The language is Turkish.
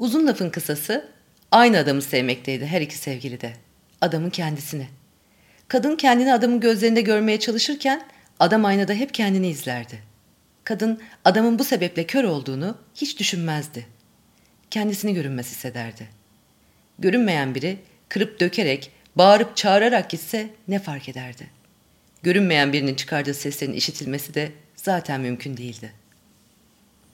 Uzun lafın kısası aynı adamı sevmekteydi her iki sevgili de. Adamın kendisini. Kadın kendini adamın gözlerinde görmeye çalışırken adam aynada hep kendini izlerdi. Kadın adamın bu sebeple kör olduğunu hiç düşünmezdi. Kendisini görünmez hissederdi. Görünmeyen biri kırıp dökerek, bağırıp çağırarak gitse ne fark ederdi? Görünmeyen birinin çıkardığı seslerin işitilmesi de zaten mümkün değildi.''